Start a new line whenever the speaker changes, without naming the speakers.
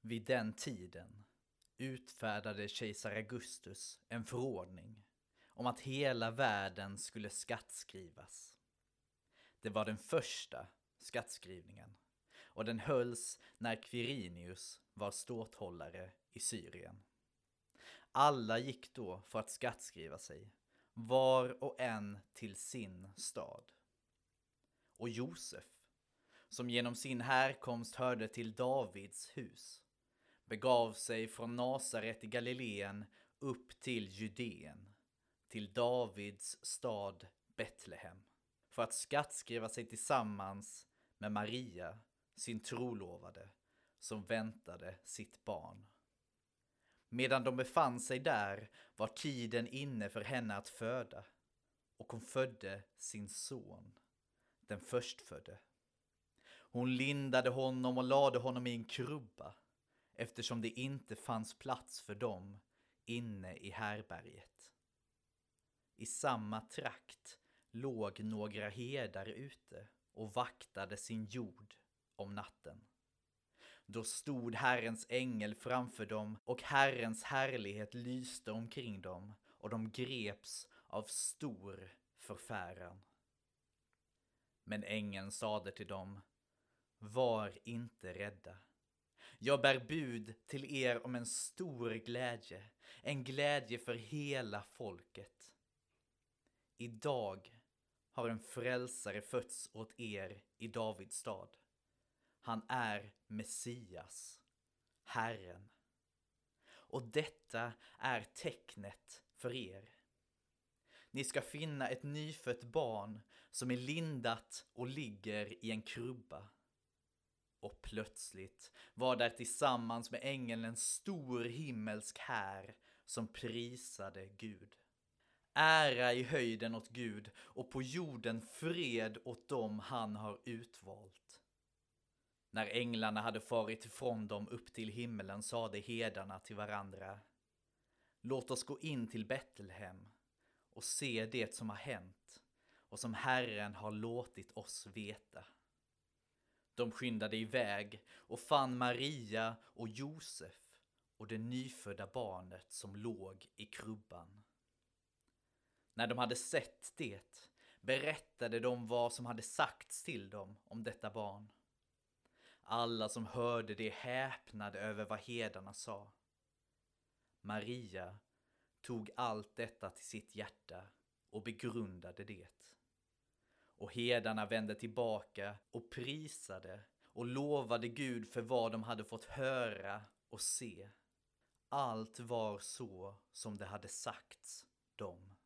Vid den tiden utfärdade kejsar Augustus en förordning om att hela världen skulle skattskrivas. Det var den första skattskrivningen och den hölls när Quirinius var ståthållare i Syrien. Alla gick då för att skattskriva sig, var och en till sin stad. Och Josef, som genom sin härkomst hörde till Davids hus, begav sig från Nasaret i Galileen upp till Judeen, till Davids stad Betlehem, för att skattskriva sig tillsammans med Maria, sin trolovade, som väntade sitt barn. Medan de befann sig där var tiden inne för henne att föda, och hon födde sin son, den förstfödde. Hon lindade honom och lade honom i en krubba, eftersom det inte fanns plats för dem inne i härberget. I samma trakt låg några herdar ute och vaktade sin jord om natten. Då stod Herrens ängel framför dem och Herrens härlighet lyste omkring dem och de greps av stor förfäran. Men ängeln sade till dem, var inte rädda. Jag bär bud till er om en stor glädje, en glädje för hela folket. Idag har en frälsare fötts åt er i Davids stad. Han är Messias, Herren. Och detta är tecknet för er. Ni ska finna ett nyfött barn som är lindat och ligger i en krubba. Och plötsligt var där tillsammans med ängeln en stor himmelsk här som prisade Gud. Ära i höjden åt Gud och på jorden fred åt dem han har utvalt. När änglarna hade farit ifrån dem upp till himmelen sade hedarna till varandra Låt oss gå in till Betlehem och se det som har hänt och som Herren har låtit oss veta. De skyndade iväg och fann Maria och Josef och det nyfödda barnet som låg i krubban. När de hade sett det berättade de vad som hade sagts till dem om detta barn. Alla som hörde det häpnade över vad hedarna sa. Maria tog allt detta till sitt hjärta och begrundade det. Och hedarna vände tillbaka och prisade och lovade Gud för vad de hade fått höra och se. Allt var så som det hade sagts dem.